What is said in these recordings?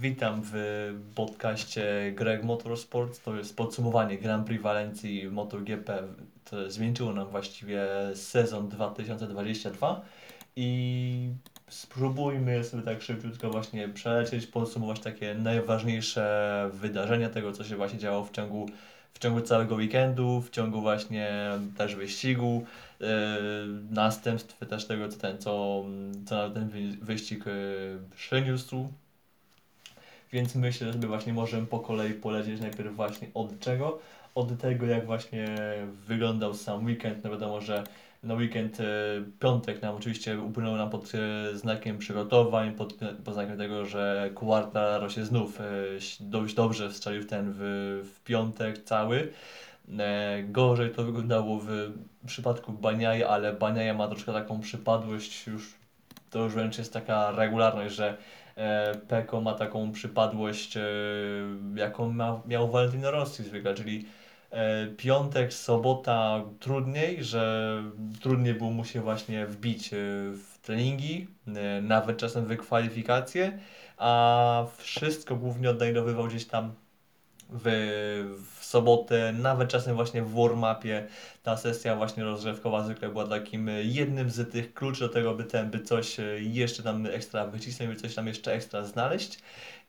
Witam w podcaście Greg Motorsport. To jest podsumowanie Grand Prix Walencji MotoGP. To zmieniło nam właściwie sezon 2022 i spróbujmy sobie tak szybciutko właśnie przelecieć, podsumować takie najważniejsze wydarzenia tego, co się właśnie działo w ciągu, w ciągu całego weekendu, w ciągu właśnie też wyścigu, yy, następstw też tego, co ten, co, co ten wyścig yy, przyniósł więc myślę, że właśnie możemy po kolei polecieć najpierw właśnie od czego? Od tego, jak właśnie wyglądał sam weekend. No wiadomo, że na weekend e, piątek nam oczywiście upłynął nam pod e, znakiem przygotowań, pod, pod znakiem tego, że Quartararo się znów e, dość dobrze strzelił w ten w, w piątek cały. E, gorzej to wyglądało w przypadku Baniaja, ale Baniaja ma troszkę taką przypadłość już, to już wręcz jest taka regularność, że E, Peko ma taką przypadłość, e, jaką ma, miał Valentino Rossi zwykle, czyli e, piątek, sobota trudniej, że trudniej było mu się właśnie wbić w treningi, nawet czasem w kwalifikacje, a wszystko głównie oddajdowywał gdzieś tam w, w sobotę, nawet czasem właśnie w warm-upie ta sesja właśnie rozgrzewkowa zwykle była takim jednym z tych kluczy do tego, by ten, by coś jeszcze tam ekstra wycisnąć, by coś tam jeszcze ekstra znaleźć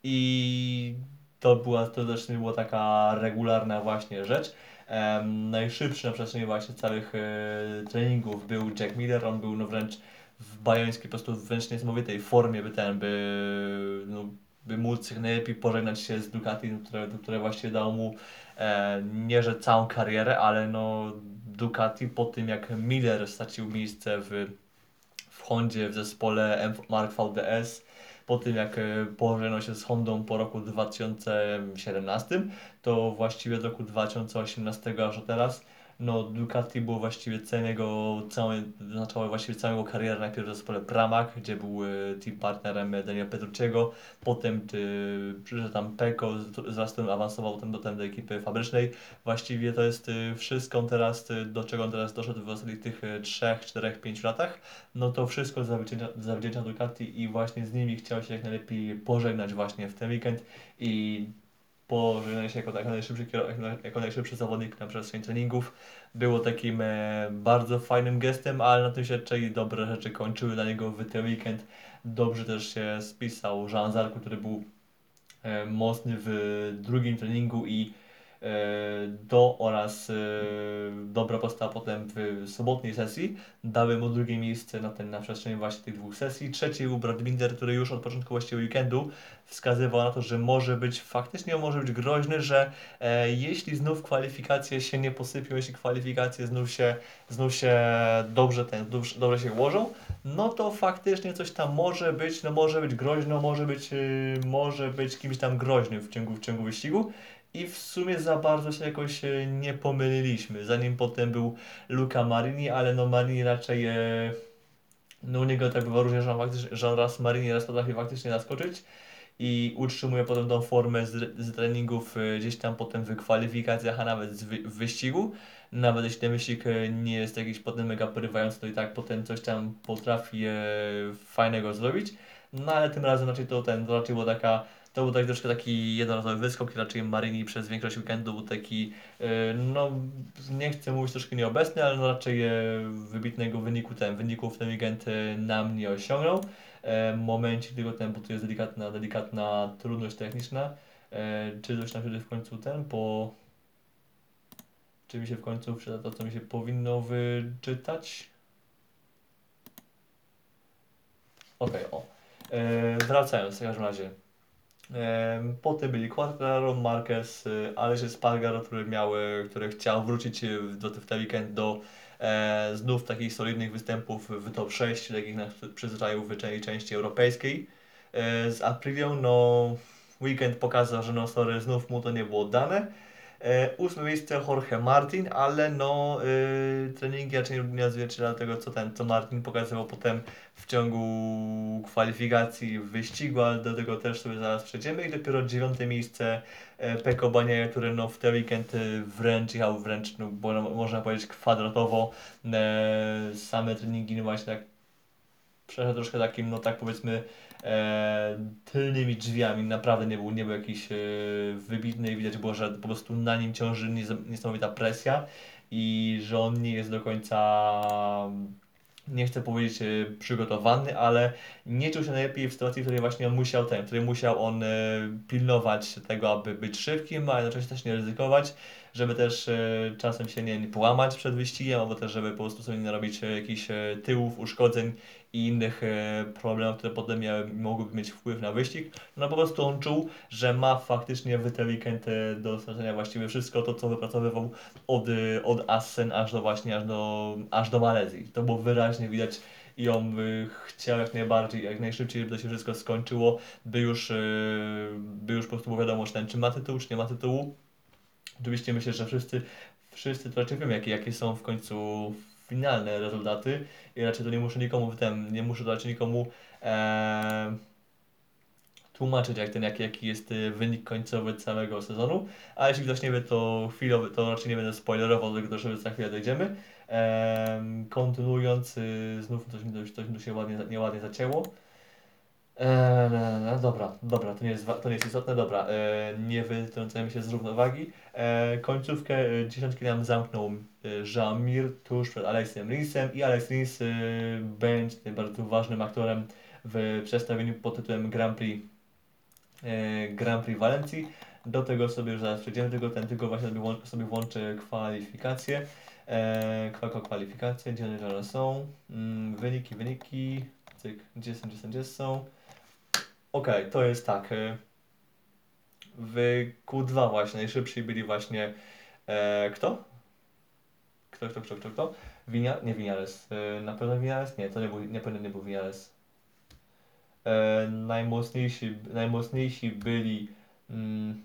i to była, to też nie była taka regularna właśnie rzecz. Um, najszybszy na przestrzeni właśnie całych e, treningów był Jack Miller, on był no wręcz w bajońskiej, po prostu wręcz niesamowitej formie, by ten, by no, by móc najlepiej pożegnać się z Ducati, które, które właściwie dało mu e, nie że całą karierę, ale no Ducati po tym jak Miller stracił miejsce w, w Hondzie w zespole Mark VDS, po tym jak e, pożegnał się z Hondą po roku 2017, to właściwie do roku 2018 aż do teraz no Ducati było właściwie całego, całe, zaczęła właściwie całego karierę najpierw w zespole Pramac, gdzie był e, team partnerem Daniela Petrucciego, potem y, przyszedł tam Peko, z tym awansował potem do, do ekipy fabrycznej. Właściwie to jest y, wszystko teraz, do czego on teraz doszedł w ostatnich tych 3, 4, 5 latach, no to wszystko zawdzięcza Ducati i właśnie z nimi chciał się jak najlepiej pożegnać właśnie w ten weekend. I pożegnanie się jako, jako, najszybszy, jako najszybszy zawodnik na przestrzeni treningów było takim e, bardzo fajnym gestem, ale na tym się raczej dobre rzeczy kończyły dla niego w ten weekend. Dobrze też się spisał Jean Zarku, który był e, mocny w drugim treningu i E, do oraz e, dobra postawa potem w sobotniej sesji dały mu drugie miejsce na, ten, na przestrzeni właśnie tych dwóch sesji. Trzeci był Brad Binder, który już od początku właściwie weekendu wskazywał na to, że może być, faktycznie może być groźny, że e, jeśli znów kwalifikacje się nie posypią, jeśli kwalifikacje znów się, znów się dobrze, ten, dobrze, się ułożą, no to faktycznie coś tam może być, no może być groźno, może być, yy, może być kimś tam groźnym w ciągu, w ciągu wyścigu i w sumie za bardzo się jakoś e, nie pomyliliśmy. Zanim potem był Luca Marini, ale no Marini raczej, e, no u niego tak bywa różnie, że, faktycznie, że raz Marini raz potrafi faktycznie naskoczyć i utrzymuje potem tą formę z, z treningów e, gdzieś tam potem w kwalifikacjach, a nawet wy, w wyścigu. Nawet jeśli ten wyścig nie jest jakiś potem mega porywający, to i tak potem coś tam potrafi fajnego zrobić. No ale tym razem raczej to ten, to raczej była taka to był tak troszkę taki jednorazowy wyskok raczej Marini przez większość weekendu był taki, e, no nie chcę mówić troszkę nieobecny, ale no raczej e, wybitnego wyniku ten, wyniku w ten weekend e, nam nie osiągnął. Momencie, gdy go ten, bo tu jest delikatna, delikatna trudność techniczna, czy coś nam się w końcu ten, po... Czy mi się w końcu przyda to, co mi się powinno wyczytać? Okej, okay, o. wracając w każdym razie. Potem byli Quartararo, Marquez, y, Aleix Spargaro, który, miał, który chciał wrócić y, do, w ten weekend do e, znów takich solidnych występów w top 6, takich na przyzwyczajów w części europejskiej. E, z Aprilią, no weekend pokazał, że no sorry, znów mu to nie było dane. E, ósme miejsce Jorge Martin, ale no y, treningi raczej nie odzwierciedla tego, co ten, co Martin pokazywał potem w ciągu kwalifikacji w wyścigu, ale do tego też sobie zaraz przejdziemy. I dopiero dziewiąte miejsce e, Peko Bania, który no w ten weekend wręcz jechał wręcz, no, bo no, można powiedzieć kwadratowo. E, same treningi no właśnie tak przeszedł troszkę takim, no tak powiedzmy, e, tylnymi drzwiami, naprawdę nie był, nie był jakiś e, wybitny i widać było, że po prostu na nim ciąży niesamowita presja i że on nie jest do końca nie chcę powiedzieć e, przygotowany, ale nie czuł się najlepiej w sytuacji, w której właśnie on musiał ten, w której musiał on e, pilnować tego, aby być szybkim, a jednocześnie też nie ryzykować, żeby też e, czasem się nie, połamać przed wyścigiem, albo też żeby po prostu sobie nie narobić jakichś tyłów, uszkodzeń i innych problemów, które potem mogłyby mieć wpływ na wyścig. No po prostu on czuł, że ma faktycznie w do stracenia właściwie wszystko to, co wypracowywał od, od Assen aż do właśnie, aż do, aż do Malezji. To było wyraźnie widać i on chciał jak najbardziej, jak najszybciej, żeby to się wszystko skończyło, by już, by już po prostu było wiadomo, czy ten, czy ma tytuł, czy nie ma tytułu. Oczywiście myślę, że wszyscy, wszyscy raczej wiemy, jakie, jakie są w końcu finalne rezultaty i raczej to nie muszę nikomu tym, nie muszę raczej nikomu e, tłumaczyć, jak ten, jaki, jaki jest y, wynik końcowy całego sezonu. A jeśli ktoś nie wie, to chwilowy, to raczej nie będę spoilerował, do tego że za chwilę dojdziemy. Ehm, kontynuując, y, znów coś mi, coś się ładnie, nieładnie zacięło. E, no, dobra, dobra, to nie jest, to nie jest istotne, dobra, e, nie wytrącajmy się z równowagi. E, końcówkę e, dziesiątki nam zamknął e, Jean-Mir tuż przed Alexem Rinsem i Alex Rins e, będzie bardzo ważnym aktorem w przedstawieniu pod tytułem Grand Prix e, Grand Prix Walencji. Do tego sobie już zaraz przejdziemy, tylko ten tylko właśnie sobie, sobie włączę kwalifikacje. E, kwalifikacje, gdzie one są. Mm, wyniki, wyniki. Cyk, gdzie są, gdzie są, gdzie są. Okej, okay, to jest tak. E, w Q2 właśnie najszybsi byli właśnie e, kto? Kto, kto, kto, kto, kto? Winia, nie Winiales. E, na pewno Winiales? Nie, to nie był, nie, pewno nie był Winiales. E, najmocniejsi, najmocniejsi byli. Mm,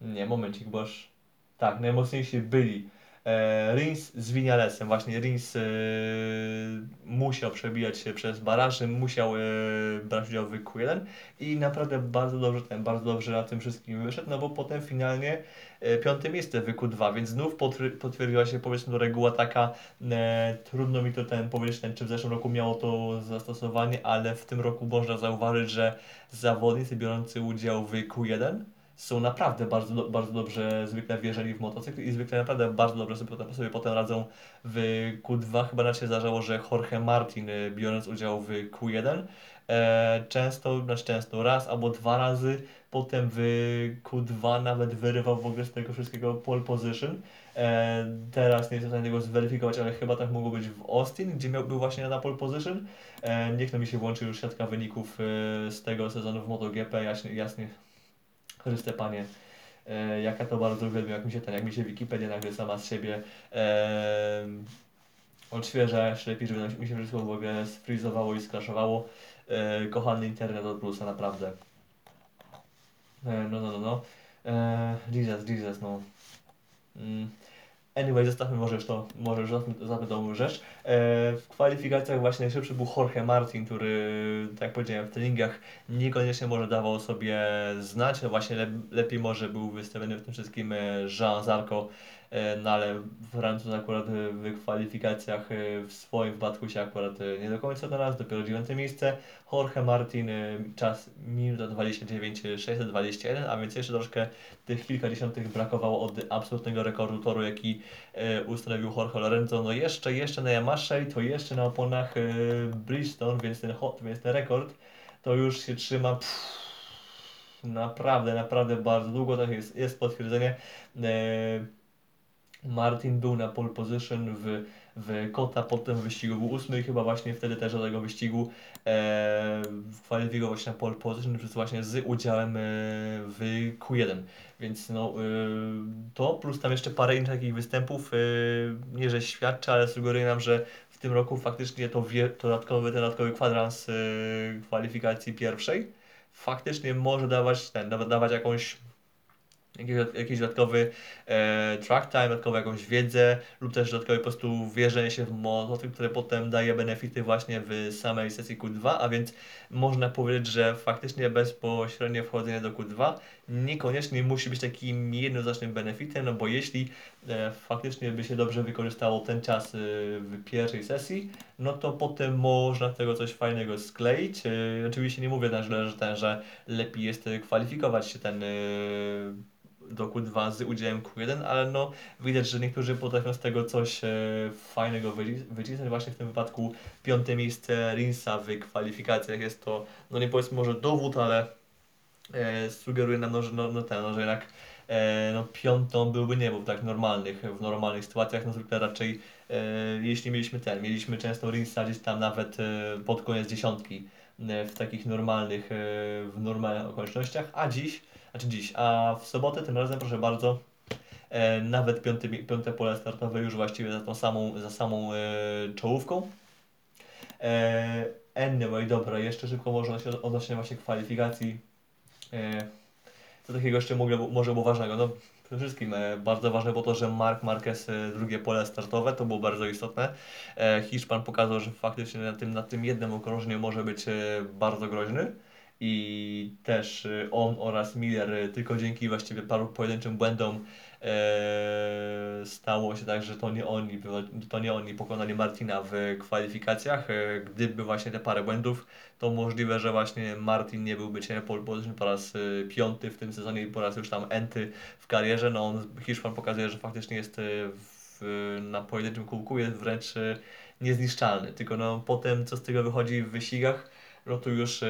nie, momencik, boż. Tak, najmocniejsi byli Rins z Vinalesem, właśnie Rins e, musiał przebijać się przez baraże, musiał e, brać udział w Q1 i naprawdę bardzo dobrze, ten, bardzo dobrze na tym wszystkim wyszedł, no bo potem finalnie piąte miejsce w Q2, więc znów potwierdziła się powiedzmy reguła taka, e, trudno mi to ten powiedzieć, ten, czy w zeszłym roku miało to zastosowanie, ale w tym roku można zauważyć, że zawodnicy biorący udział w Q1 są naprawdę bardzo, bardzo dobrze zwykle wjeżdżeni w motocykl i zwykle naprawdę bardzo dobrze sobie potem, sobie potem radzą w Q2. Chyba nawet się zdarzało, że Jorge Martin y, biorąc udział w Q1 e, często, znaczy często raz albo dwa razy potem w Q2 nawet wyrywał w ogóle z tego wszystkiego pole position. E, teraz nie jestem w stanie tego zweryfikować, ale chyba tak mogło być w Austin, gdzie miał, był właśnie na pole position. E, niech to mi się włączy już siatka wyników e, z tego sezonu w MotoGP, jasnie, jasnie Chryste Panie, e, jak ja to bardzo uwielbiam, jak mi się ten, jak mi się Wikipedia nagle sama z siebie e, odświeża, lepiej, żeby mi się wszystko w ogóle sfrizowało i skraszowało. E, kochany internet od plusa, naprawdę. E, no, no, no, no. E, Jesus, Jesus, no. Mm. Anyway, zostawmy może już to, może już zostawmy tą rzecz. E, w kwalifikacjach właśnie najszybszy był Jorge Martin, który, tak jak powiedziałem, w treningach niekoniecznie może dawał sobie znać, no właśnie le lepiej może był wystawiony w tym wszystkim e, Jean Zarco, no ale Francuz akurat w kwalifikacjach e, w swoim wypadku się akurat e, nie do końca znalazł, dopiero dziewiąte miejsce. Jorge Martin czas minuta 29 621, a więc jeszcze troszkę tych kilka dziesiątych brakowało od absolutnego rekordu toru, jaki ustanowił Jorge Lorenzo. No jeszcze, jeszcze na Yamasze i to jeszcze na oponach Bridgestone, więc ten, więc ten rekord to już się trzyma pff, naprawdę, naprawdę bardzo długo, tak jest, jest potwierdzenie. Martin był na pole position w, w Kota, potem w wyścigu był ósmy i chyba właśnie wtedy też do tego wyścigu e, kwalifikował się na pole position właśnie z udziałem e, w Q1. Więc no, e, to plus tam jeszcze parę innych takich występów, e, nie że świadczy, ale sugeruje nam, że w tym roku faktycznie to, wie, to dodatkowy, ten dodatkowy kwadrans e, kwalifikacji pierwszej faktycznie może dawać ten, dawać jakąś jakiś, jakiś dodatkowy e, track time, dodatkową jakąś wiedzę lub też dodatkowe po prostu wierzenie się w motocykl, które potem daje benefity właśnie w samej sesji Q2, a więc można powiedzieć, że faktycznie bezpośrednie wchodzenie do Q2 niekoniecznie musi być takim jednoznacznym benefitem, no bo jeśli e, faktycznie by się dobrze wykorzystało ten czas e, w pierwszej sesji, no to potem można tego coś fajnego skleić. E, oczywiście nie mówię że, ten, że lepiej jest kwalifikować się ten e, do Q2 z udziałem Q1, ale no widać, że niektórzy potrafią z tego coś e, fajnego wycisnąć. Właśnie w tym wypadku piąte miejsce Rinsa w kwalifikacjach. Jest to, no nie powiedzmy może dowód, ale e, sugeruje nam, no, że, no, no, ten, no, że jednak e, no, piątą byłby nie w tak normalnych, w normalnych sytuacjach, no zwykle raczej e, jeśli mieliśmy ten, mieliśmy często Rinsa gdzieś tam nawet e, pod koniec dziesiątki e, w takich normalnych, e, w normalnych okolicznościach, a dziś znaczy dziś, a w sobotę tym razem proszę bardzo, e, nawet piąty, piąte pole startowe już właściwie za tą samą, za samą e, czołówką. E, anyway, dobra, jeszcze szybko może odnośnie właśnie kwalifikacji. E, co takiego jeszcze mogę, może było ważnego? No, przede wszystkim e, bardzo ważne było to, że Mark Marquez e, drugie pole startowe, to było bardzo istotne. E, Hiszpan pokazał, że faktycznie na tym, na tym jednym okrążeniu może być e, bardzo groźny i też y, on oraz Miller y, tylko dzięki właściwie paru pojedynczym błędom e, stało się tak, że to nie oni, to nie oni pokonali Martina w kwalifikacjach. E, gdyby właśnie te parę błędów, to możliwe, że właśnie Martin nie byłby cię pole po raz y, piąty w tym sezonie i po raz już tam enty w karierze. No on, Hiszpan pokazuje, że faktycznie jest w, na pojedynczym kółku, jest wręcz niezniszczalny. Tylko no potem co z tego wychodzi w wyścigach, no już, e,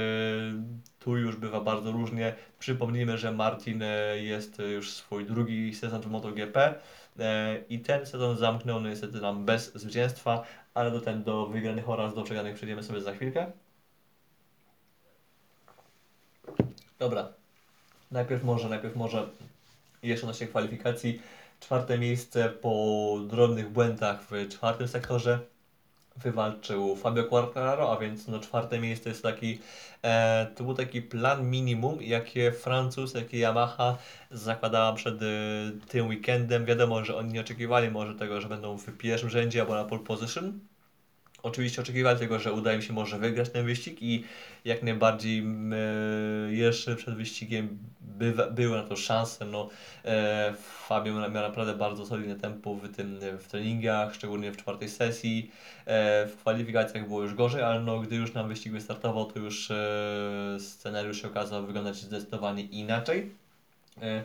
tu już bywa bardzo różnie. Przypomnijmy, że Martin e, jest już swój drugi sezon w MotoGP e, i ten sezon zamknął niestety nam bez zwycięstwa, ale do ten do wygranych oraz do przegranych przejdziemy sobie za chwilkę. Dobra, najpierw może, najpierw może jeszcze się kwalifikacji. Czwarte miejsce po drobnych błędach w czwartym sektorze wywalczył Fabio Quartararo, a więc no czwarte miejsce jest taki, e, to był taki plan minimum, jakie Francuz, jakie Yamaha zakładała przed e, tym weekendem. Wiadomo, że oni nie oczekiwali może tego, że będą w pierwszym rzędzie albo na pole position, oczywiście oczekiwali tego, że uda im się może wygrać ten wyścig i jak najbardziej e, jeszcze przed wyścigiem były na to szanse. No, e, Fabio miał naprawdę bardzo solidne tempo w, tym, w treningach, szczególnie w czwartej sesji. E, w kwalifikacjach było już gorzej, ale no, gdy już na wyścig wystartował, to już e, scenariusz się okazał wyglądać zdecydowanie inaczej. E,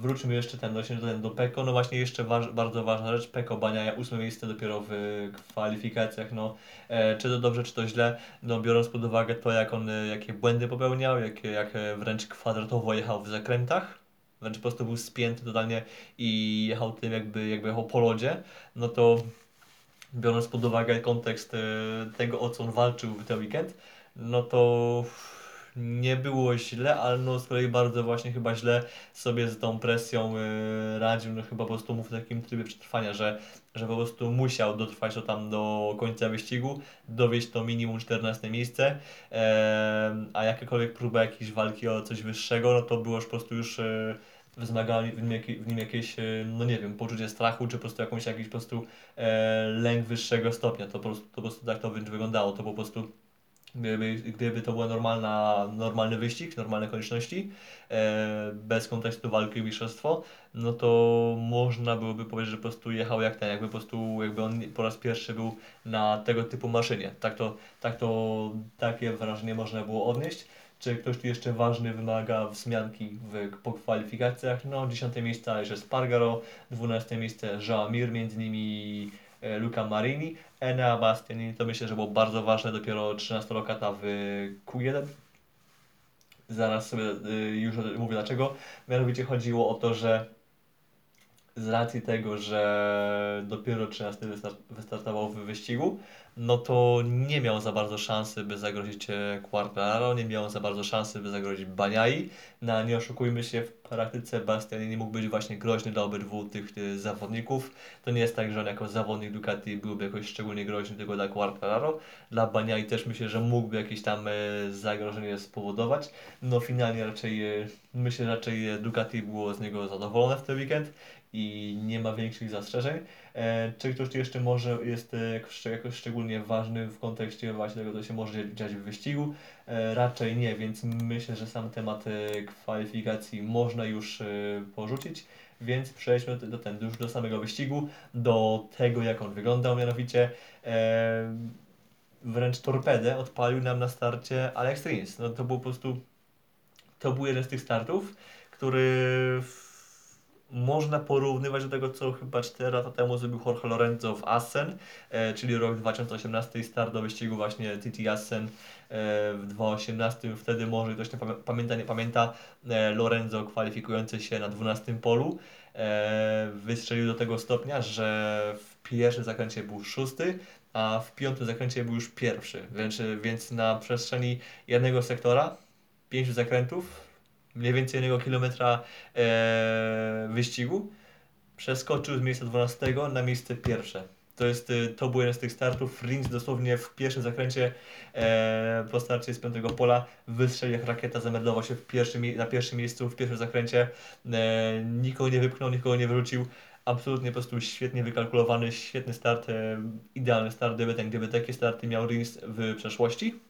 Wróćmy jeszcze ten, właśnie do, Peko. No właśnie jeszcze waż, bardzo ważna rzecz, Peko Baniaja, ósme miejsce dopiero w kwalifikacjach. No, e, czy to dobrze, czy to źle, no biorąc pod uwagę to, jak on, e, jakie błędy popełniał, jak, jak e, wręcz kwadratowo jechał w zakrętach, wręcz po prostu był spięty totalnie i jechał tym jakby, jakby jechał po lodzie, no to biorąc pod uwagę kontekst e, tego, o co on walczył w ten weekend, no to nie było źle, ale no z kolei bardzo właśnie chyba źle sobie z tą presją yy, radził, no chyba po prostu mógł w takim trybie przetrwania, że, że po prostu musiał dotrwać to tam do końca wyścigu, dowieść to minimum 14 miejsce, yy, a jakakolwiek próba jakiejś walki o coś wyższego, no to było już po prostu już yy, wzmagało w nim, w nim jakieś, no nie wiem, poczucie strachu, czy po prostu jakąś jakiś po prostu e, lęk wyższego stopnia. To po prostu, to po prostu tak to wyglądało. To po prostu Gdyby, gdyby to była normalna, normalny wyścig, normalne okoliczności, e, bez kontekstu walki o mistrzostwo, no to można byłoby powiedzieć, że po prostu jechał jak ten, jakby po prostu, jakby on po raz pierwszy był na tego typu maszynie. Tak to, tak to, takie wrażenie można było odnieść. Czy ktoś tu jeszcze ważny wymaga wzmianki w, po kwalifikacjach? No, 10 miejsce Aleix Spargaro, 12 miejsce Jean Mir, między nimi Luca Marini, Enea Bastianini, to myślę, że było bardzo ważne, dopiero 13 lokata w Q1. Zaraz sobie y, już mówię dlaczego. Mianowicie chodziło o to, że z racji tego, że dopiero 13 wystartował w wyścigu, no to nie miał za bardzo szansy, by zagrozić e, Quartararo, nie miał za bardzo szansy, by zagrozić Baniai. No nie oszukujmy się, w praktyce Bastiani nie mógł być właśnie groźny dla obydwu tych e, zawodników. To nie jest tak, że on jako zawodnik Ducati byłby jakoś szczególnie groźny tylko dla Quartararo. Dla Baniai też myślę, że mógłby jakieś tam e, zagrożenie spowodować. No finalnie raczej, myślę, że raczej Ducati było z niego zadowolone w ten weekend i nie ma większych zastrzeżeń. E, czy ktoś jeszcze może jest e, jakoś szczególnie ważny w kontekście właśnie tego, co się może dziać w wyścigu? E, raczej nie, więc myślę, że sam temat kwalifikacji można już porzucić. Więc przejdźmy do, ten, już do samego wyścigu, do tego jak on wyglądał, mianowicie wręcz torpedę odpalił nam na starcie Alex Rins. No to był po prostu, to był jeden z tych startów, który w można porównywać do tego, co chyba 4 lata temu zrobił Jorge Lorenzo w Assen, e, czyli rok 2018 start do wyścigu właśnie TT Assen e, w 2018. Wtedy może ktoś nie pamięta, nie pamięta, e, Lorenzo kwalifikujący się na 12 polu e, wystrzelił do tego stopnia, że w pierwszym zakręcie był szósty, a w piątym zakręcie był już pierwszy, więc, więc na przestrzeni jednego sektora, pięciu zakrętów, mniej więcej jednego kilometra e, wyścigu, przeskoczył z miejsca 12 na miejsce pierwsze. To, jest, e, to był jeden z tych startów. Rins dosłownie w pierwszym zakręcie e, po starcie z piątego pola wystrzelił jak rakieta, zameldował się w pierwszym, na pierwszym miejscu w pierwszym zakręcie. E, nikogo nie wypchnął, nikogo nie wyrzucił. Absolutnie po prostu świetnie wykalkulowany, świetny start, e, idealny start, gdyby, ten, gdyby takie starty miał Rins w przeszłości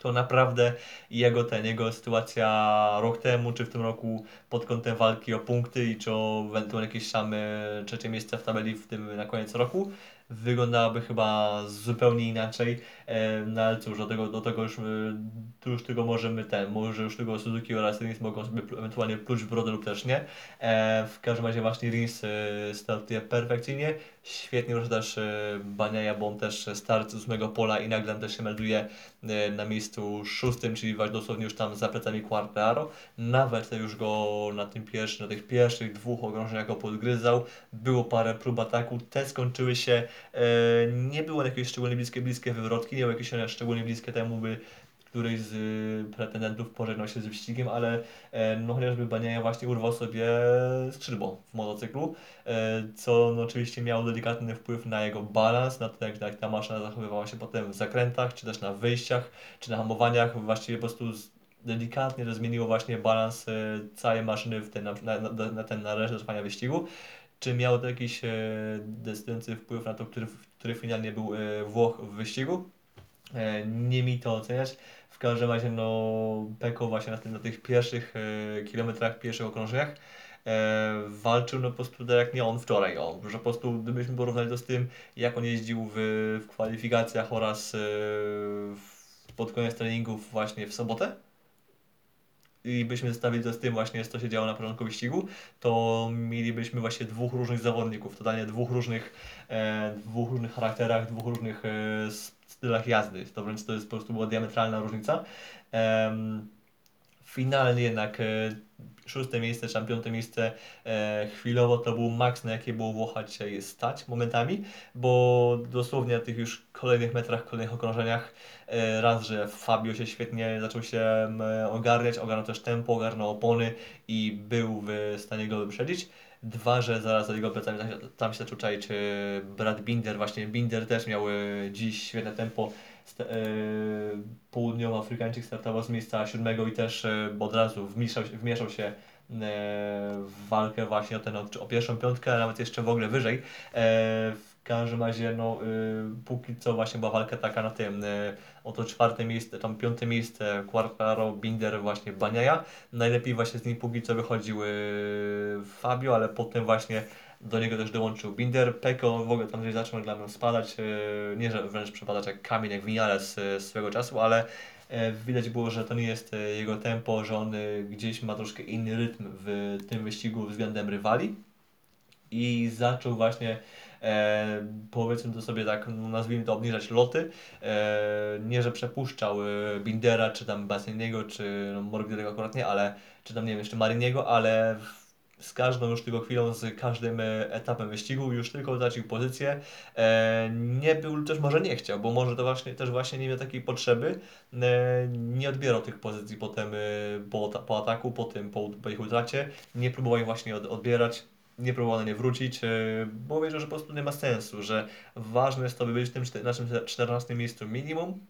to naprawdę jego ten, jego sytuacja rok temu, czy w tym roku pod kątem walki o punkty i czy o ewentualnie jakieś same trzecie miejsce w tabeli w tym na koniec roku, wyglądałaby chyba zupełnie inaczej. E, no ale cóż, do tego, do tego już, tu już tego możemy ten, może już tego Suzuki oraz Rins mogą sobie ewentualnie pluć brodę lub też nie. E, w każdym razie właśnie Rins e, startuje perfekcyjnie. Świetnie już też Baniaja, bo on też start z ósmego pola i nagle też się melduje na miejscu szóstym, czyli właśnie dosłownie już tam za plecami Quartaro. Nawet już go na tym pierwszym, na tych pierwszych dwóch okrążeniach go podgryzał. Było parę prób ataku, te skończyły się, nie było jakieś szczególnie bliskie, bliskie wywrotki, miał jakieś szczególnie bliskie temu, by któryś z y, pretendentów pożegnał się z wyścigiem, ale e, no chociażby Baniaja właśnie urwał sobie skrzydło w motocyklu, e, co no, oczywiście miało delikatny wpływ na jego balans, na to jak, jak ta maszyna zachowywała się potem w zakrętach, czy też na wyjściach, czy na hamowaniach, właściwie po prostu delikatnie to zmieniło właśnie balans e, całej maszyny w ten, na, na, na, ten, na resztę trwania wyścigu. Czy miało to jakiś decydujący wpływ na to, który, który finalnie był Włoch w wyścigu? Nie mi to oceniać. Każdym razie, no, Peko właśnie na, tym, na tych pierwszych e, kilometrach, pierwszych okrążeniach e, walczył no po prostu tak jak nie on wczoraj, o, że po prostu gdybyśmy porównali to z tym, jak on jeździł w, w kwalifikacjach oraz e, w, pod koniec treningów właśnie w sobotę, i byśmy zestawili to z tym właśnie, co się działo na początku wyścigu, to mielibyśmy właśnie dwóch różnych zawodników, totalnie dwóch różnych, e, dwóch różnych charakterach, dwóch różnych e, stylach jazdy. To wręcz to jest po prostu była diametralna różnica. Finalnie jednak e, szóste miejsce, czy piąte miejsce e, chwilowo to był maks, na jakie było Włocha dzisiaj stać momentami, bo dosłownie na tych już kolejnych metrach, kolejnych okrążeniach e, raz, że Fabio się świetnie zaczął się ogarniać, ogarnął też tempo, ogarnął opony i był w stanie go wyprzedzić. Dwa, że zaraz za jego plecami tam się zaczął czaić Brad Binder, właśnie Binder też miał dziś świetne tempo, e, południowoafrykańczyk startował z miejsca siódmego i też e, od razu wmieszał, wmieszał się e, w walkę właśnie o, ten, o pierwszą piątkę, a nawet jeszcze w ogóle wyżej każdym razie, no, y, póki co właśnie była walka taka na tym, y, oto czwarte miejsce, tam piąte miejsce, Quartaro, Binder, właśnie Baniaja. Najlepiej właśnie z nim póki co wychodził y, Fabio, ale potem właśnie do niego też dołączył Binder. Peko w ogóle tam gdzieś zaczął dla mnie spadać, y, nie że wręcz przepadać jak kamień, jak Vinales z swego czasu, ale y, widać było, że to nie jest jego tempo, że on gdzieś ma troszkę inny rytm w tym wyścigu względem rywali i zaczął właśnie e, powiedzmy to sobie tak, no, nazwijmy to obniżać loty. E, nie, że przepuszczał e, Bindera, czy tam Bassiniego, czy no, Morbidelego akurat nie, ale, czy tam nie wiem, jeszcze Mariniego, ale z każdą już tylko chwilą, z każdym e, etapem wyścigu już tylko tracił pozycję. E, nie był, też może nie chciał, bo może to właśnie, też właśnie nie miał takiej potrzeby. Nie odbierał tych pozycji potem po, po ataku, po tym, po, po ich utracie. Nie próbował ich właśnie od, odbierać nie próbował na nie wrócić, bo wierzę, że po prostu nie ma sensu, że ważne jest to, by być w tym naszym 14 miejscu minimum,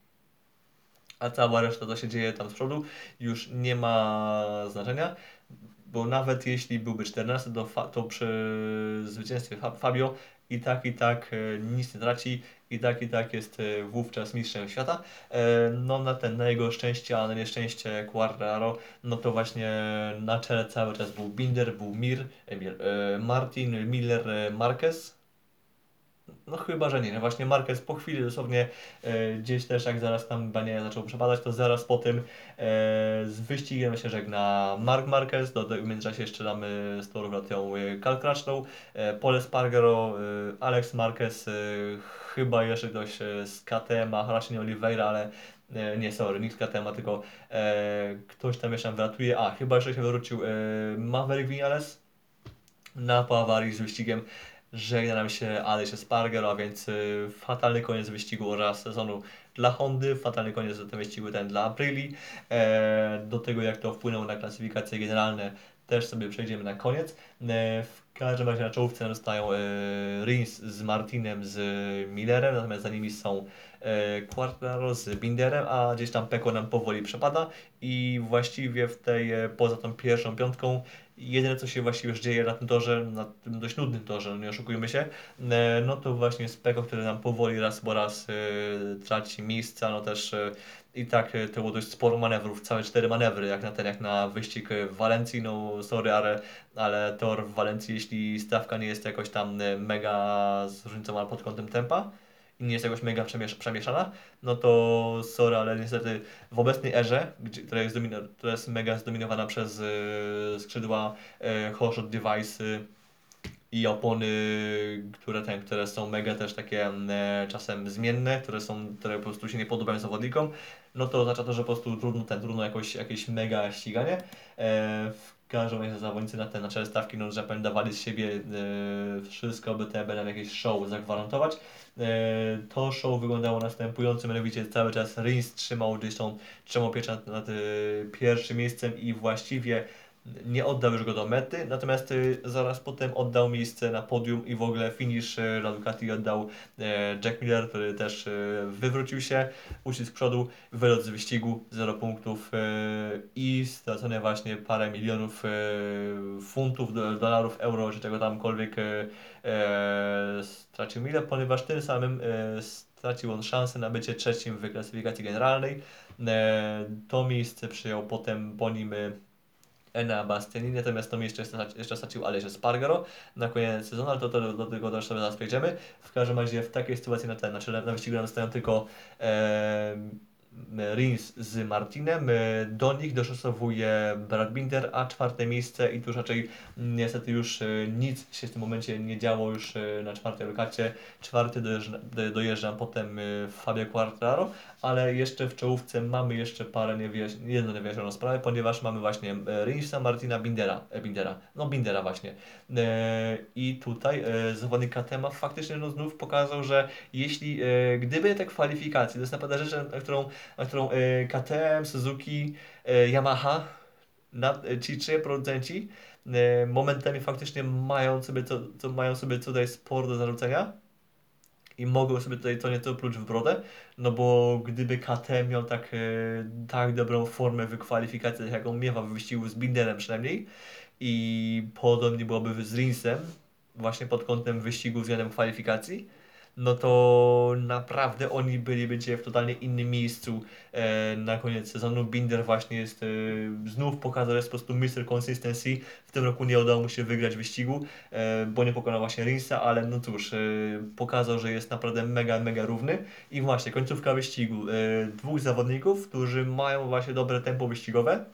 a cała reszta, co się dzieje tam z przodu, już nie ma znaczenia bo nawet jeśli byłby 14, to, to przy zwycięstwie Fabio i tak, i tak e, nic nie traci, i tak, i tak jest e, wówczas mistrzem świata. E, no na ten, na jego szczęście, a na nieszczęście Quartararo, no to właśnie na czele cały czas był Binder, był Mir, Emil, Martin, Miller, Marquez, no chyba, że nie. Właśnie Marquez po chwili dosłownie e, gdzieś też jak zaraz tam Bania zaczął przepadać, to zaraz po tym e, z wyścigiem się żegna Mark Marquez, do w międzyczasie jeszcze damy z tą relacją Cal e, Pole Spargaro, e, Alex Marquez, e, chyba jeszcze ktoś e, z KTM, a raczej nie Oliveira, ale e, nie, sorry, nikt KTM, tylko e, ktoś tam jeszcze wyratuje, a chyba jeszcze się wrócił e, Maverick Vinales na po awarii z wyścigiem żegna nam się Alex Sparger, a więc y, fatalny koniec wyścigu oraz sezonu dla Hondy, fatalny koniec wyścigu ten dla Aprili. E, do tego jak to wpłynęło na klasyfikacje generalne też sobie przejdziemy na koniec. E, w każdym razie na czołówce zostają e, Rins z Martinem, z Millerem, natomiast za nimi są Quartaro z Binderem, a gdzieś tam Peko nam powoli przepada i właściwie w tej, poza tą pierwszą piątką jedyne co się właściwie już dzieje na tym torze, na tym dość nudnym torze, nie oszukujmy się, e, no to właśnie Speko, który nam powoli raz po raz e, traci miejsca, no też e, i tak to było dość sporo manewrów, całe cztery manewry, jak na ten, jak na wyścig w Walencji, no sorry, ale, ale tor w Walencji, jeśli stawka nie jest jakoś tam mega zróżnicowana pod kątem tempa, i nie jest jakoś mega przemiesz przemieszana, no to sorry, ale niestety w obecnej erze, gdzie, która, jest która jest mega zdominowana przez y, skrzydła y, Hotshot Device y, i opony, które, ten, które są mega też takie e, czasem zmienne, które są, które po prostu się nie podobają zawodnikom, no to oznacza to, że po prostu trudno, ten, trudno jakoś, jakieś mega ściganie. E, w każdym razie zawodnicy na te na czele stawki no Japan dawali z siebie e, wszystko, by TB nam jakieś show zagwarantować. E, to show wyglądało następująco, mianowicie cały czas Rins trzymał gdzieś tą, trzymał pieczę nad, nad e, pierwszym miejscem i właściwie nie oddał już go do mety, natomiast y, zaraz potem oddał miejsce na podium i w ogóle finish y, dla Ducati oddał e, Jack Miller, który też y, wywrócił się, uścisk przodu, wylot z wyścigu, 0 punktów i stracone właśnie parę milionów funtów, dolarów, euro, czy czego tamkolwiek e, stracił Miller, ponieważ tym samym e, stracił on szansę na bycie trzecim w klasyfikacji generalnej. To miejsce przyjął potem po nim Ena Bastianini, natomiast to mi jeszcze, jeszcze stracił Alejże Spargaro na koniec sezonu, ale to, to, do tego też sobie zaraz przejdziemy. W każdym razie w takiej sytuacji na ten, znaczy na wyścigu zostają tylko Rins z Martinem. Do nich doszosowuje Brad Binder, a czwarte miejsce i tu raczej niestety już e, nic się w tym momencie nie działo już e, na czwartej lokacie. Czwarty dojeżdża, dojeżdża potem e, Fabio Quartararo, ale jeszcze w czołówce mamy jeszcze parę niewyjaś jedną sprawę, ponieważ mamy właśnie Rinsa, Martina, Bindera, Bindera, no Bindera właśnie. I tutaj zawodnik Katema faktycznie no znów pokazał, że jeśli, gdyby te kwalifikacje, to jest naprawdę rzecz, na którą na którą e, KTM, Suzuki, e, Yamaha, na, e, ci trzej producenci momentami faktycznie mają sobie, co, co, mają sobie tutaj sport do zarzucenia i mogą sobie tutaj co nieco pluć w brodę, no bo gdyby KTM miał tak, tak dobrą formę w kwalifikacjach, jaką miewa w wyścigu z Binderem przynajmniej i podobnie byłoby z Rinsem, właśnie pod kątem wyścigu względem kwalifikacji, no to naprawdę oni byliby dzisiaj w totalnie innym miejscu e, na koniec sezonu. Binder właśnie jest, e, znów pokazał, jest po prostu Mr. Consistency. W tym roku nie udało mu się wygrać wyścigu, e, bo nie pokonał właśnie Rinsa, ale no cóż, e, pokazał, że jest naprawdę mega, mega równy. I właśnie końcówka wyścigu. E, dwóch zawodników, którzy mają właśnie dobre tempo wyścigowe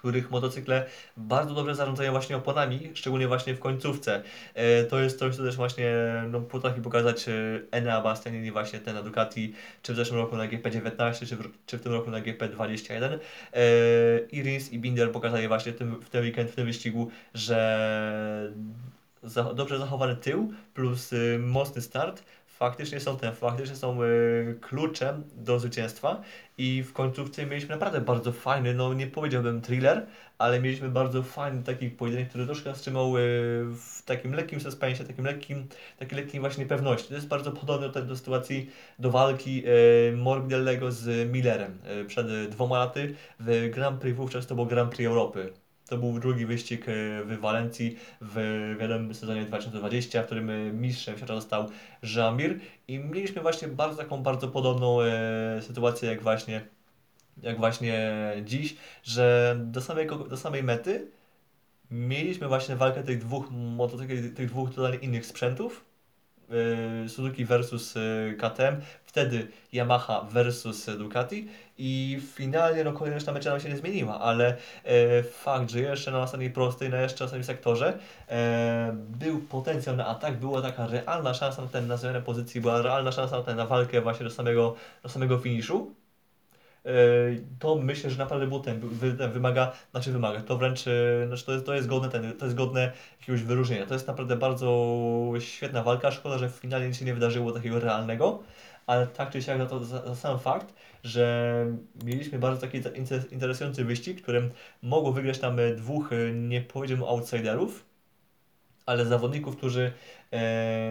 których motocykle bardzo dobrze zarządzają właśnie oponami, szczególnie właśnie w końcówce. E, to jest coś, co też właśnie no, potrafi pokazać e, Enea Bastianini właśnie ten na Ducati, czy w zeszłym roku na GP19, czy w, czy w tym roku na GP21. E, I Rins i Binder pokazali właśnie tym, w ten weekend, w tym wyścigu, że za, dobrze zachowany tył plus mocny start faktycznie są ten, faktycznie są y, kluczem do zwycięstwa i w końcówce mieliśmy naprawdę bardzo fajny, no nie powiedziałbym thriller, ale mieliśmy bardzo fajny taki pojedynek, który troszkę nas trzymał y, w takim lekkim suspensie, takim lekkim, takiej lekkiej właśnie pewności. To jest bardzo podobne do, do sytuacji, do walki y, z Millerem y, przed dwoma laty w Grand Prix, wówczas to był Grand Prix Europy. To był drugi wyścig e, w Walencji w wiadomym sezonie 2020, w którym e, mistrzem świata został Jamir i mieliśmy właśnie bardzo taką bardzo podobną e, sytuację jak właśnie jak właśnie dziś, że do samej, do samej mety mieliśmy właśnie walkę tych dwóch motocykli, tych dwóch totalnie innych sprzętów, Suzuki versus y, KTM, wtedy Yamaha versus Ducati. I finalnie no kolejność meczu nam się nie zmieniła, ale e, fakt, że jeszcze na ostatniej prostej, na jeszcze ostatnim sektorze e, był potencjał na atak, była taka realna szansa na ten na zmianę pozycji, była realna szansa na, ten, na walkę właśnie do samego, do samego finiszu to myślę, że naprawdę był ten, wymaga, znaczy wymaga, to wręcz, e, znaczy to jest, to jest godne ten, to jest godne jakiegoś wyróżnienia. To jest naprawdę bardzo świetna walka, szkoda, że w finale nic się nie wydarzyło takiego realnego, ale tak czy siak za, to, za, za sam fakt, że mieliśmy bardzo taki interesujący wyścig, którym mogło wygrać tam dwóch, e, nie powiedziałbym outsiderów, ale zawodników, którzy, e,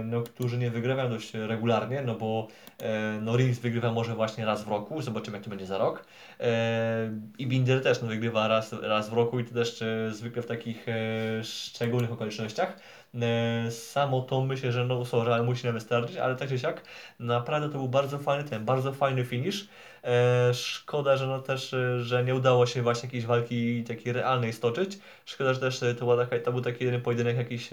no, którzy nie wygrywają dość regularnie, no bo e, no, Rins wygrywa może właśnie raz w roku, zobaczymy jak to będzie za rok. E, I Binder też no, wygrywa raz, raz w roku i to też e, zwykle w takich e, szczególnych okolicznościach. E, samo to myślę, że no sorry, ale musi nam wystarczyć, ale tak czy siak naprawdę to był bardzo fajny ten, bardzo fajny finish. E, szkoda, że no też, e, że nie udało się właśnie jakiejś walki takiej realnej stoczyć. Szkoda, że też to, była taka, to był taki jeden pojedynek jakiś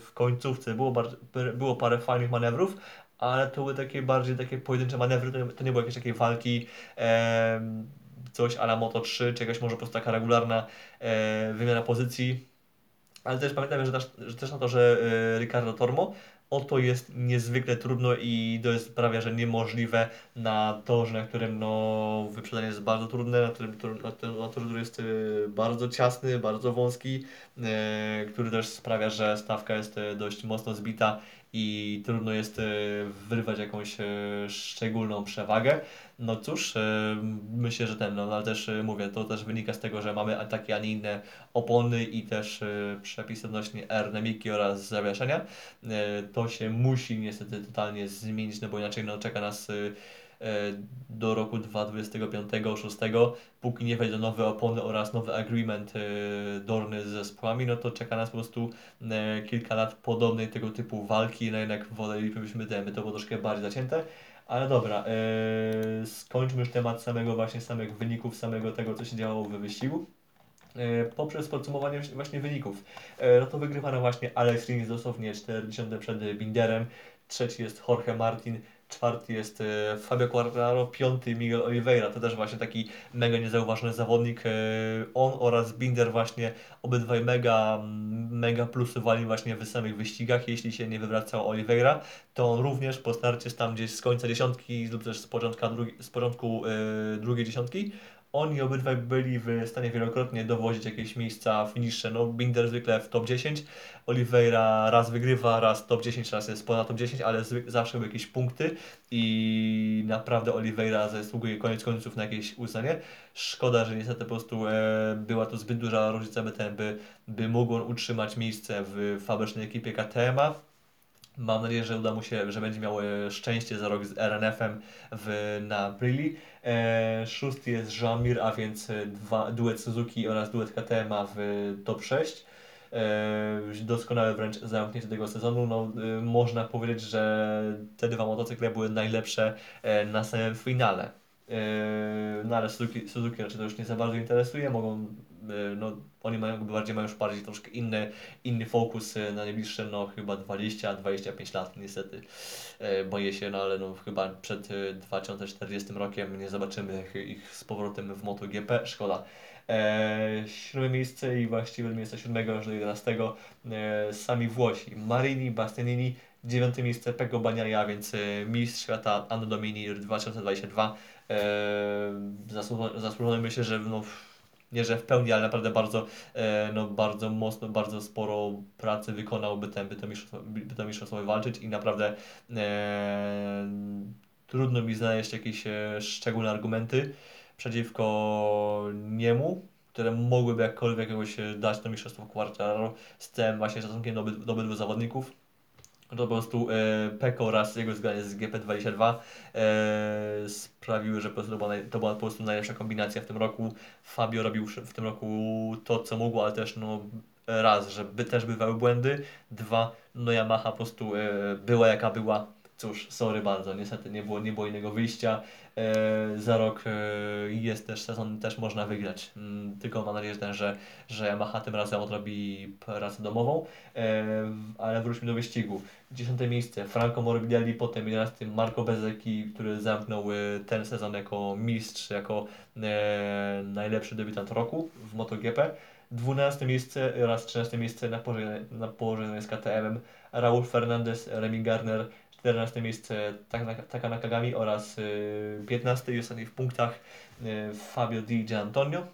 w końcówce. Było, bardzo, było parę fajnych manewrów, ale to były takie bardziej takie pojedyncze manewry, to nie, to nie były jakieś takie walki e, coś ala Moto 3, czy jakaś może po prostu taka regularna e, wymiana pozycji ale też pamiętam, że też, że też na to, że Ricardo Tormo o to jest niezwykle trudno i to jest prawie że niemożliwe na torze, na którym no, wyprzedzanie jest bardzo trudne, na, którym, na, na torze, który jest y, bardzo ciasny, bardzo wąski, y, który też sprawia, że stawka jest y, dość mocno zbita i trudno jest y, wyrwać jakąś y, szczególną przewagę. No cóż, e, myślę, że ten, no ale też e, mówię, to też wynika z tego, że mamy takie, a nie inne opony i też e, przepisy odnośnie aerodynamiki oraz zawieszenia. To się musi niestety totalnie zmienić, no bo inaczej no, czeka nas do roku 2025-2026, póki nie wejdą nowe opony oraz nowy agreement dorny z zespołami, no to czeka nas po prostu kilka lat podobnej tego typu walki, no jednak wolelibyśmy te, to było troszkę bardziej zacięte. Ale dobra, yy, skończmy już temat samego właśnie samych wyników, samego tego, co się działo w wyścigu. Poprzez podsumowanie właśnie wyników. No to wygrywa właśnie Alex Rins dosłownie 40 przed Binderem, trzeci jest Jorge Martin, czwarty jest e, Fabio Quartararo, piąty Miguel Oliveira, to też właśnie taki mega niezauważony zawodnik. E, on oraz Binder właśnie obydwaj mega, mega plusowali właśnie w samych wyścigach, jeśli się nie wywracał Oliveira, to on również po starcie tam gdzieś z końca dziesiątki lub też z, z początku yy, drugiej dziesiątki, oni obydwaj byli w stanie wielokrotnie dowozić jakieś miejsca finisze. No, Binder zwykle w top 10, Oliveira raz wygrywa, raz top 10, raz jest ponad top 10, ale zawsze były jakieś punkty i naprawdę Oliveira zasługuje koniec końców na jakieś uznanie. Szkoda, że niestety po prostu e, była to zbyt duża różnica, ten, by, by mógł on utrzymać miejsce w fabrycznej ekipie KTM-a. Mam nadzieję, że uda mu się, że będzie miał e, szczęście za rok z RNF-em w, na Brilli. E, szósty jest Jean-Mir, a więc e, dwa, duet Suzuki oraz duet KTM w top 6. E, doskonałe wręcz zamknięcie tego sezonu. No, e, można powiedzieć, że te dwa motocykle były najlepsze e, na samym finale. E, no ale Suzuki, Suzuki raczej to już nie za bardzo interesuje, mogą E, no, oni mają, bardziej mają już bardziej troszkę inny, inny fokus e, na najbliższe, no chyba 20-25 lat niestety. Boję się, no ale no chyba przed 2040 rokiem nie zobaczymy ich z powrotem w MotoGP, szkoda. Siódme miejsce i właściwie od miejsca siódmego aż do 11 e, sami Włosi. Marini, Bastianini, dziewiąte miejsce Pego Baniaja, więc mistrz świata Anno Domini 2022. E, zasłużony, myślę, że no, nie że w pełni, ale naprawdę bardzo, e, no, bardzo mocno, bardzo sporo pracy wykonał, by, ten, by, to, mistrzostwo, by to mistrzostwo wywalczyć i naprawdę e, trudno mi znaleźć jakieś e, szczególne argumenty przeciwko niemu, które mogłyby jakkolwiek jakoś e, dać to mistrzostwo Quartararo z tym właśnie szacunkiem do, do obydwu zawodników. To po prostu e, Peko oraz jego zgranie z GP22 e, sprawiły, że po prostu to była, naj, to była po prostu najlepsza kombinacja w tym roku. Fabio robił w w tym roku to, co mógł, ale też no, raz, że by, też bywały błędy, dwa, no Yamaha po prostu e, była jaka była. Cóż, sorry bardzo, niestety nie było, nie było innego wyjścia. E, za rok e, jest też sezon, też można wygrać. Mm, tylko mam nadzieję, że, że, Yamaha tym razem odrobi pracę domową. E, ale wróćmy do wyścigu. Dziesiąte miejsce Franco Morbidelli, potem 11 Marco Bezzecchi, który zamknął ten sezon jako mistrz, jako najlepszy debiutant roku w MotoGP. 12 miejsce oraz 13 miejsce na położeniu, na z KTM-em Raul Fernandez, Remy Garner, 14 miejsce Tak- Taka Nakagami oraz y, 15 i ostatni w punktach y, Fabio Di Gianantonio.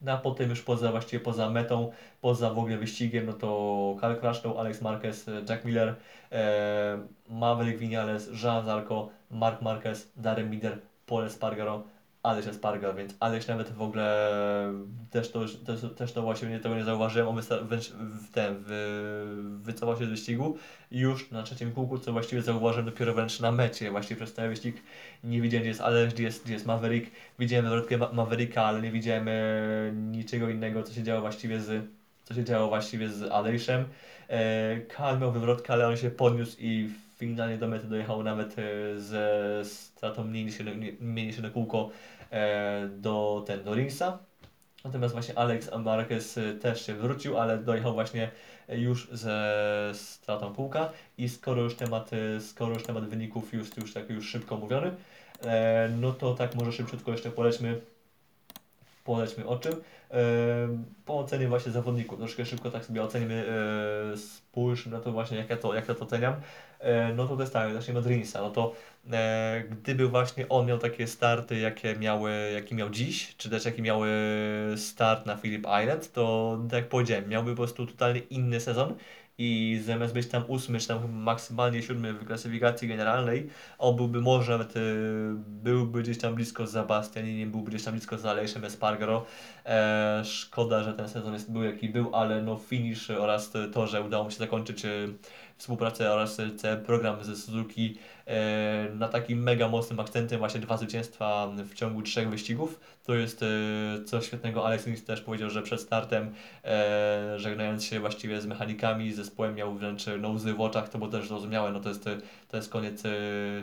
No a potem już poza, właściwie poza metą, poza w ogóle wyścigiem, no to Karl Krasztow, Alex Marquez, Jack Miller, e, Maverick Vinales, Jean Zarco, Mark Marquez, Darren Mider, Paul Espargaro, Alex Espargaro, więc Alex nawet w ogóle też to, też, też to właśnie tego nie zauważyłem, on w ten, wy, wycofał się z wyścigu już na trzecim kółku, co właściwie zauważyłem dopiero wręcz na mecie, właściwie przez cały wyścig nie widziałem, gdzie jest Alex, gdzie jest, gdzie jest Maverick, widziałem wywrotkę Ma- Mavericka, ale nie widziałem e, niczego innego, co się działo właściwie z, co się działo właściwie z Alexem. E, Kal miał wywrotkę, ale on się podniósł i finalnie do mety dojechał nawet e, ze stratą mniej niż jedno, jedno kółko e, do, ten, do Ringsa. Natomiast właśnie Alex Marquez e, też się wrócił, ale dojechał właśnie już ze stratą kółka i skoro już temat, e, skoro już temat wyników już, już tak już szybko mówiony, e, no to tak może szybciutko jeszcze polećmy polećmy o czym. E, po ocenie właśnie zawodników, troszkę szybko tak sobie ocenimy, e, spójrzmy na to właśnie, jak ja to, jak ja to oceniam. E, no to tak, zacznijmy od Rinsa, no to e, gdyby właśnie on miał takie starty, jakie miały, jaki miał dziś, czy też jaki miały start na Phillip Island, to tak jak powiedziałem, miałby po prostu totalnie inny sezon i zamiast być tam ósmy, czy tam maksymalnie siódmy w klasyfikacji generalnej, on byłby może nawet, y, byłby gdzieś tam blisko za Bastianinem, byłby gdzieś tam blisko za Aleixem Espargaro. E, szkoda, że ten sezon jest, był jaki był, ale no finish oraz to, że udało mu się zakończyć y, współpracę oraz cały program ze Suzuki e, na takim mega mocnym akcentem, właśnie dwa zwycięstwa w ciągu trzech wyścigów. To jest e, coś świetnego. Alex Rins też powiedział, że przed startem, e, żegnając się właściwie z mechanikami, zespołem miał wręcz łzy w oczach, to było też zrozumiałe. No to jest, e, to jest koniec e,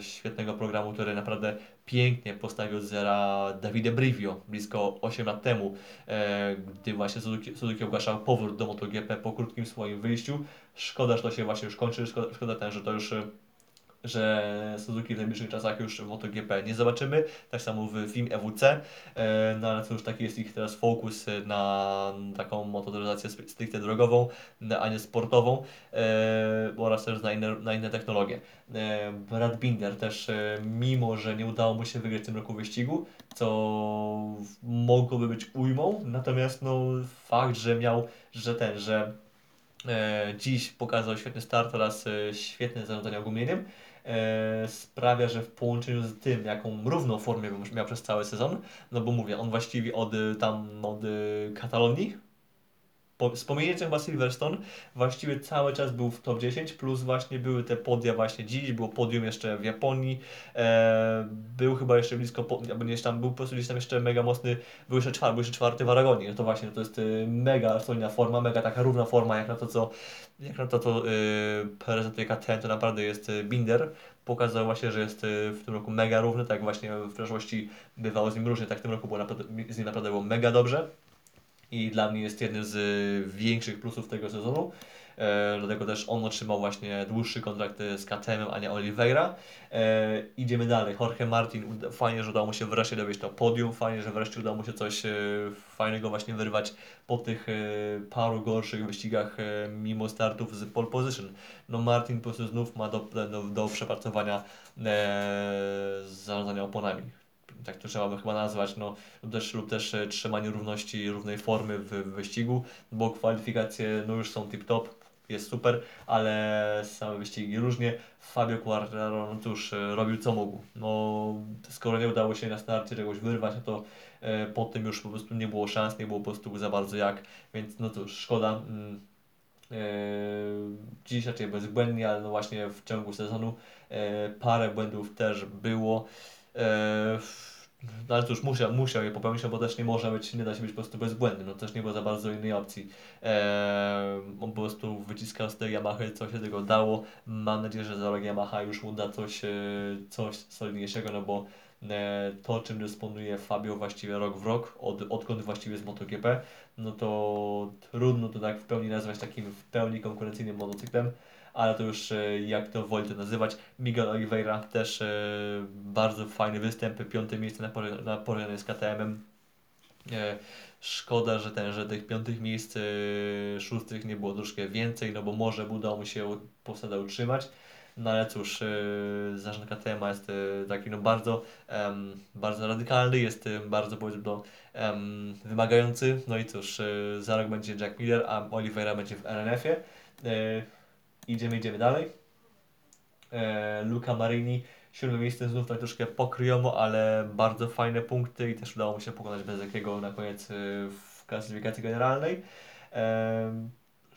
świetnego programu, który naprawdę pięknie postawił zera Davide Brivio blisko 8 lat temu, e, gdy właśnie Suzuki, Suzuki ogłaszał powrót do MotoGP po krótkim swoim wyjściu. Szkoda, że to się właśnie już kończy, szkoda, szkoda ten, że to już e, że Suzuki w najbliższych czasach już w MotoGP nie zobaczymy, tak samo w Film EWC, e, no ale cóż, taki jest ich teraz fokus na taką motoryzację stricte drogową, a nie sportową e, oraz też na inne, na inne technologie. E, Brad Binder też, mimo że nie udało mu się wygrać w tym roku wyścigu, co mogłoby być ujmą, natomiast no fakt, że miał, że ten, że dziś pokazał świetny start oraz świetne zarządzanie ogumieniem, e, sprawia, że w połączeniu z tym, jaką równą formę miał przez cały sezon, no bo mówię, on właściwie od e, tam, od e, Katalonii, po, z pominięciem chyba Silverstone, właściwie cały czas był w top 10, plus właśnie były te podia właśnie dziś, było podium jeszcze w Japonii, e, był chyba jeszcze blisko, po, albo nie, tam był po prostu gdzieś tam jeszcze mega mocny, był jeszcze czwarty, był jeszcze czwarty w Aragonii, no to właśnie, to jest e, mega solidna forma, mega taka równa forma, jak na to, co, jak na to, co e, prezentuje KTM, to naprawdę jest e, Binder, pokazał właśnie, że jest w tym roku mega równy, tak właśnie w przeszłości bywało z nim różnie, tak w tym roku było naprawdę, z nim naprawdę było mega dobrze. I dla mnie jest jednym z większych plusów tego sezonu. E, dlatego też on otrzymał właśnie dłuższy kontrakt z KTM, a nie Oliveira. E, idziemy dalej. Jorge Martin, fajnie, że udało mu się wreszcie dowieść to podium, fajnie, że wreszcie udało mu się coś e, fajnego właśnie wyrwać po tych e, paru gorszych wyścigach e, mimo startów z pole position. No Martin po prostu znów ma do, do, do przepracowania e, zarządzania oponami tak to trzeba by chyba nazwać, no, lub też, lub też e, trzymanie równości, równej formy w, wyścigu, bo kwalifikacje no już są tip-top, jest super, ale same wyścigi różnie. Fabio Quartararo no cóż, e, robił co mógł. No, skoro nie udało się na starcie czegoś wyrwać, no to e, po tym już po prostu nie było szans, nie było po prostu za bardzo jak, więc no cóż, szkoda. Mm, e, dziś raczej bezbłędnie, ale no właśnie w ciągu sezonu parę błędów też było. E, no ale cóż, musiał, musiał je popełnić, no bo też nie może być, nie da się być po prostu bezbłędny, no też nie było za bardzo innej opcji. Eee, on po prostu wyciskał z tej Yamaha co się tego dało. Mam nadzieję, że za rok Yamaha już mu da coś, e, coś solidniejszego, no bo e, to, czym dysponuje Fabio właściwie rok w rok, od, odkąd właściwie z MotoGP, no to trudno to tak w pełni nazwać takim w pełni konkurencyjnym motocyklem ale to już e, jak to woli to nazywać. Miguel Oliveira też e, bardzo fajny występ, piąte miejsce na, na porównaniu z KTM-em. E, szkoda, że ten, że tych piątych miejsc szóstych nie było troszkę więcej, no bo może udało mu się posada utrzymać. No ale cóż, zarząd KTM jest taki no bardzo, um, bardzo radykalny, jest bardzo powiedzmy um, wymagający. No i cóż, za rok będzie Jack Miller, a Oliveira będzie w RNF-ie. Idziemy, idziemy dalej. E, Luca Marini, siódme miejsce znów tak troszkę pokryjomo, ale bardzo fajne punkty i też udało mu się pokonać bez jakiego na koniec e, w klasyfikacji generalnej. E,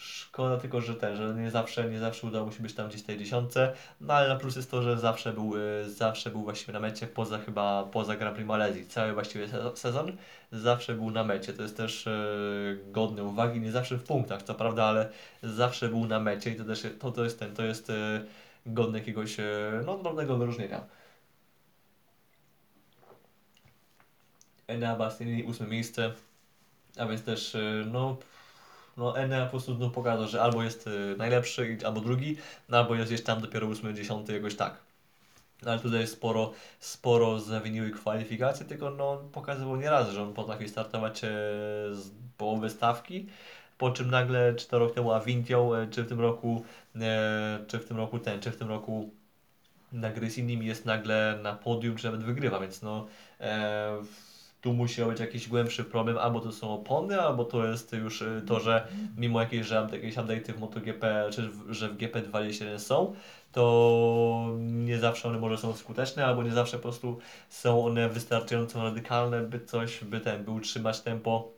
Szkoda tylko, że ten, że nie zawsze, nie zawsze udało mu się być tam gdzieś w tej dziesiątce, no ale na plus jest to, że zawsze był, y, zawsze był właściwie na mecie, poza chyba, poza Grand Prix Malezji, cały właściwie sezon zawsze był na mecie, to jest też y, godne uwagi, nie zawsze w punktach, co prawda, ale zawsze był na mecie i to też, to, to jest ten, to jest y, godne jakiegoś, no, drobnego wyróżnienia. Enea Bastianini, ósme miejsce, a więc też, no, no Enea po prostu no, pokazał, że albo jest y, najlepszy, albo drugi, no, albo jest gdzieś tam dopiero 8, 10, jakoś tak. No, ale tutaj sporo, sporo zawiniły kwalifikacje, tylko no, pokazywał nieraz, że on potrafi startować e, z połowy stawki, po czym nagle, czy to rok temu Avintią, e, czy w tym roku, e, czy w tym roku ten, czy w tym roku na gry z innymi jest nagle na podium, czy nawet wygrywa, więc no e, tu musiał być jakiś głębszy problem, albo to są opony, albo to jest już y, to, że mimo jakieś, jakieś update'y w MotoGP, czy w, że w GP21 są, to nie zawsze one może są skuteczne, albo nie zawsze po prostu są one wystarczająco radykalne, by coś, by ten, by utrzymać tempo,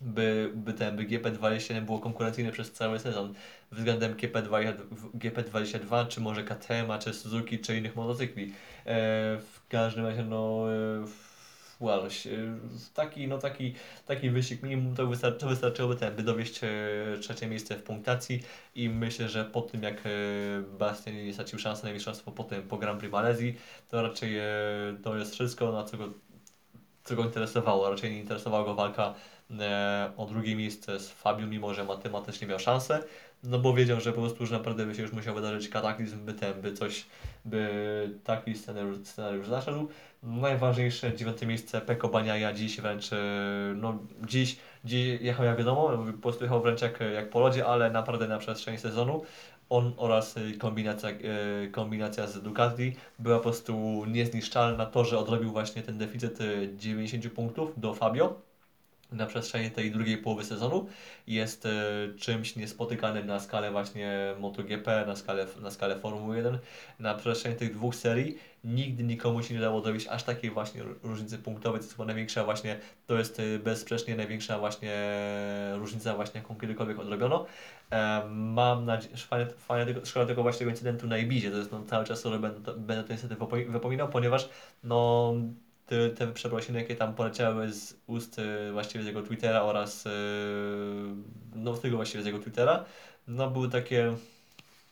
by, by ten, by GP21 było konkurencyjne przez cały sezon względem GP2, GP22, czy może KTM, czy Suzuki, czy innych motocykli. E, w każdym razie, no, e, Welsh. Taki, no taki, taki wyścig minimum to, wystar to wystarczyłoby ten, by dowieść e, trzecie miejsce w punktacji i myślę, że po tym jak e, Bastian nie stracił szansę na mistrzostwo potem po Grand Prix Malezji, to raczej e, to jest wszystko, na co go, co go interesowało. Raczej nie interesowała go walka o drugie miejsce z Fabią, mimo że matematycznie miał szansę, no bo wiedział, że po prostu już naprawdę by się już musiał wydarzyć kataklizm, by ten, by coś, by taki scenariusz, scenariusz zaszedł. Najważniejsze dziewiąte miejsce Peko Baniaja dziś wręcz, e, no dziś, dziś jechał jak wiadomo, po prostu jechał wręcz jak, jak po lodzie, ale naprawdę na przestrzeni sezonu on oraz kombinacja, e, kombinacja z Ducati była po prostu niezniszczalna. To, że odrobił właśnie ten deficyt 90 punktów do Fabio, na przestrzeni tej drugiej połowy sezonu jest e, czymś niespotykanym na skalę właśnie MotoGP, na skalę, na skalę Formuły 1. Na przestrzeni tych dwóch serii nigdy nikomu się nie dało dowieść aż takiej właśnie różnicy punktowej, to jest chyba największa właśnie, to jest e, bezsprzecznie największa właśnie różnica właśnie jaką kiedykolwiek odrobiono. E, mam nadzieję, fajne tego, szkoda tego właśnie tego incydentu na Ibizie, to jest no, cały czas, będę, będę to niestety wypominał, ponieważ no te, te przeprosiny, jakie tam poleciały z ust y, właściwie z jego Twittera oraz y, no tego właściwie z jego Twittera, no były takie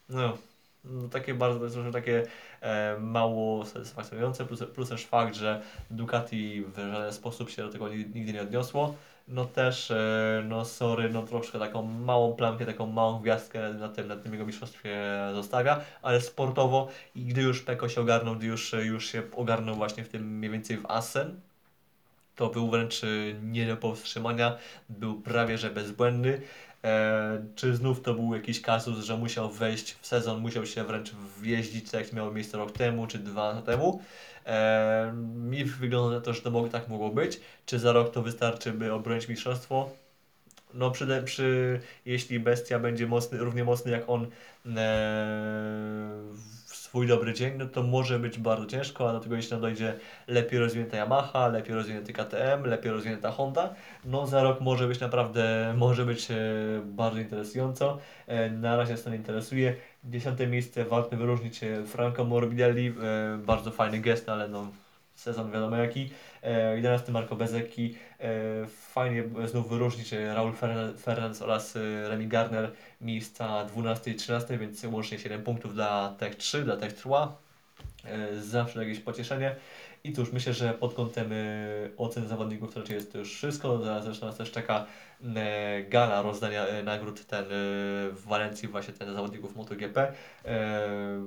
no, no takie bardzo takie e, mało satysfakcjonujące, plus, plus też fakt, że Ducati w żaden sposób się do tego nigdy nie odniosło. No też, e, no sorry, no troszkę taką małą plamkę, taką małą gwiazdkę na tym, na tym jego mistrzostwie zostawia, ale sportowo i gdy już Peko się ogarnął, gdy już, już się ogarnął właśnie w tym mniej więcej w Assen, to był wręcz e, nie do powstrzymania, był prawie że bezbłędny. E, czy znów to był jakiś kazus, że musiał wejść w sezon, musiał się wręcz wjeździć, tak jak miało miejsce rok temu czy dwa lata temu? E, mi wygląda na to, że to mogło, tak mogło być. Czy za rok to wystarczy, by obronić mistrzostwo? No, przy, przy, jeśli bestia będzie mocny, równie mocny jak on e, swój dobry dzień, no to może być bardzo ciężko, a do tego jeśli nam dojdzie lepiej rozwinięta Yamaha, lepiej rozwinięty KTM, lepiej rozwinięta Honda, no za rok może być naprawdę, może być e, bardzo interesująco. E, na razie nas to nie interesuje. Dziesiąte miejsce warto wyróżnić e, Franco Morbidelli, e, bardzo fajny gest, ale no sezon wiadomo jaki. E, 11 Marco Bezecchi, e, fajnie znów wyróżnić e, Raul Fernandez oraz e, Remy Garner, miejsca 12 i 13, więc łącznie 7 punktów dla Tech 3, dla Tech 3. E, zawsze jakieś pocieszenie. I cóż, myślę, że pod kątem e, ocen zawodników to raczej jest to już wszystko. Zresztą nas też czeka e, gala rozdania nagród ten w Walencji, właśnie ten zawodników MotoGP,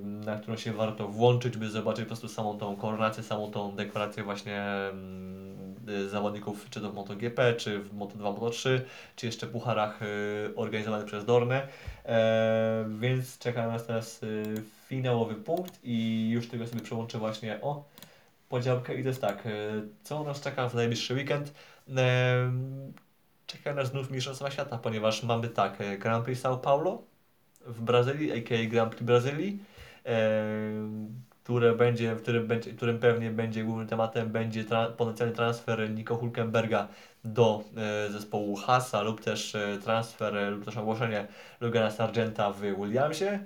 na którą się warto włączyć, by zobaczyć po prostu samą tą koronację, samą tą dekorację właśnie mm, zawodników, czy to w MotoGP, czy w Moto2, Moto3, czy jeszcze pucharach organizowanych przez Dornę. Więc czeka nas teraz finałowy punkt i już tego sobie przełączę właśnie o podziałkę i to jest tak, e, co nas czeka w najbliższy weekend? E, czeka nas znów Mistrzostwa Świata, ponieważ mamy tak, e, Grand Prix São Paulo w Brazylii, a.k.a. Grand Prix Brazylii, które będzie, w którym, będzie, którym pewnie będzie głównym tematem będzie tra potencjalny transfer Nico Hulkenberga do e, zespołu Hasa lub też e, transfer lub też ogłoszenie Logana Sargenta w Williamsie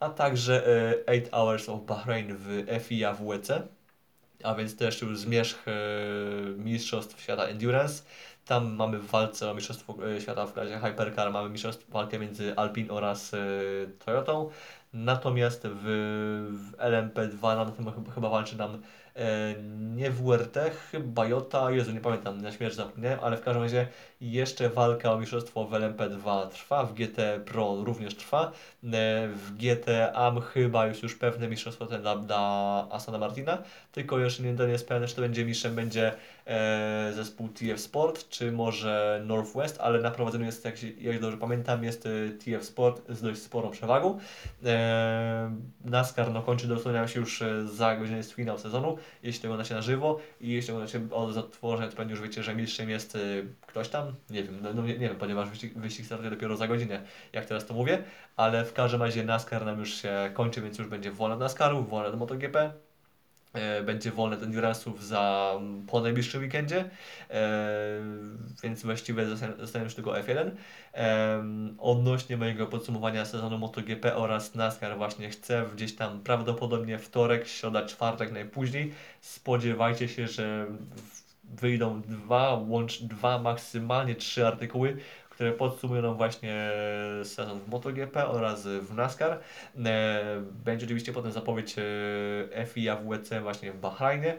a także 8 e, Hours of Bahrain w FIA WEC, a więc też już zmierzch e, Mistrzostw Świata Endurance. Tam mamy w walce o Mistrzostwo e, Świata w klasie Hypercar, mamy mistrzostwo, walkę między Alpine oraz Toyotą. Natomiast w, w LMP2 nam chyba, chyba walczy nam E, nie WRT, chyba Jota, Jezu, nie pamiętam, na śmierć zapomniałem, ale w każdym razie jeszcze walka o mistrzostwo w LMP2 trwa, w GT Pro również trwa, e, w GT AM chyba już już pewne mistrzostwo ten dla, dla Asana Martina, tylko jeszcze nie, nie jest pewne, czy to będzie mistrzem, będzie e, zespół TF Sport, czy może Northwest, ale na prowadzeniu jest, jak, jak dobrze pamiętam, jest e, TF Sport z dość sporą przewagą. E, NASCAR no, kończy dosłownie się już za godzinę jest finał sezonu, jeśli to oglądacie na żywo i jeśli oglądacie od zatworzenia, to pewnie już wiecie, że mistrzem jest ktoś tam, nie wiem, no, no nie, nie, wiem, ponieważ wyścig, wyścig startuje dopiero za godzinę, jak teraz to mówię, ale w każdym razie NASCAR nam już się kończy, więc już będzie wolna NASCARu, wolna do MotoGP, e, będzie wolne do Endurance'ów za po najbliższym weekendzie, e, więc właściwie zostanie już tylko F1. Odnośnie mojego podsumowania sezonu MotoGP oraz NASCAR właśnie chcę gdzieś tam prawdopodobnie wtorek, środa, czwartek najpóźniej. Spodziewajcie się, że wyjdą dwa, łącz dwa, maksymalnie trzy artykuły, które podsumują właśnie sezon w MotoGP oraz w NASCAR. E, będzie oczywiście potem zapowiedź e, FIA WEC właśnie w Bahrajnie.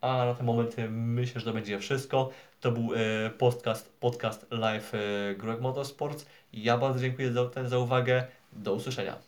A na ten moment myślę, że to będzie wszystko. To był e, podcast, podcast live Greg Motorsports. Ja bardzo dziękuję za, ten, za uwagę. Do usłyszenia.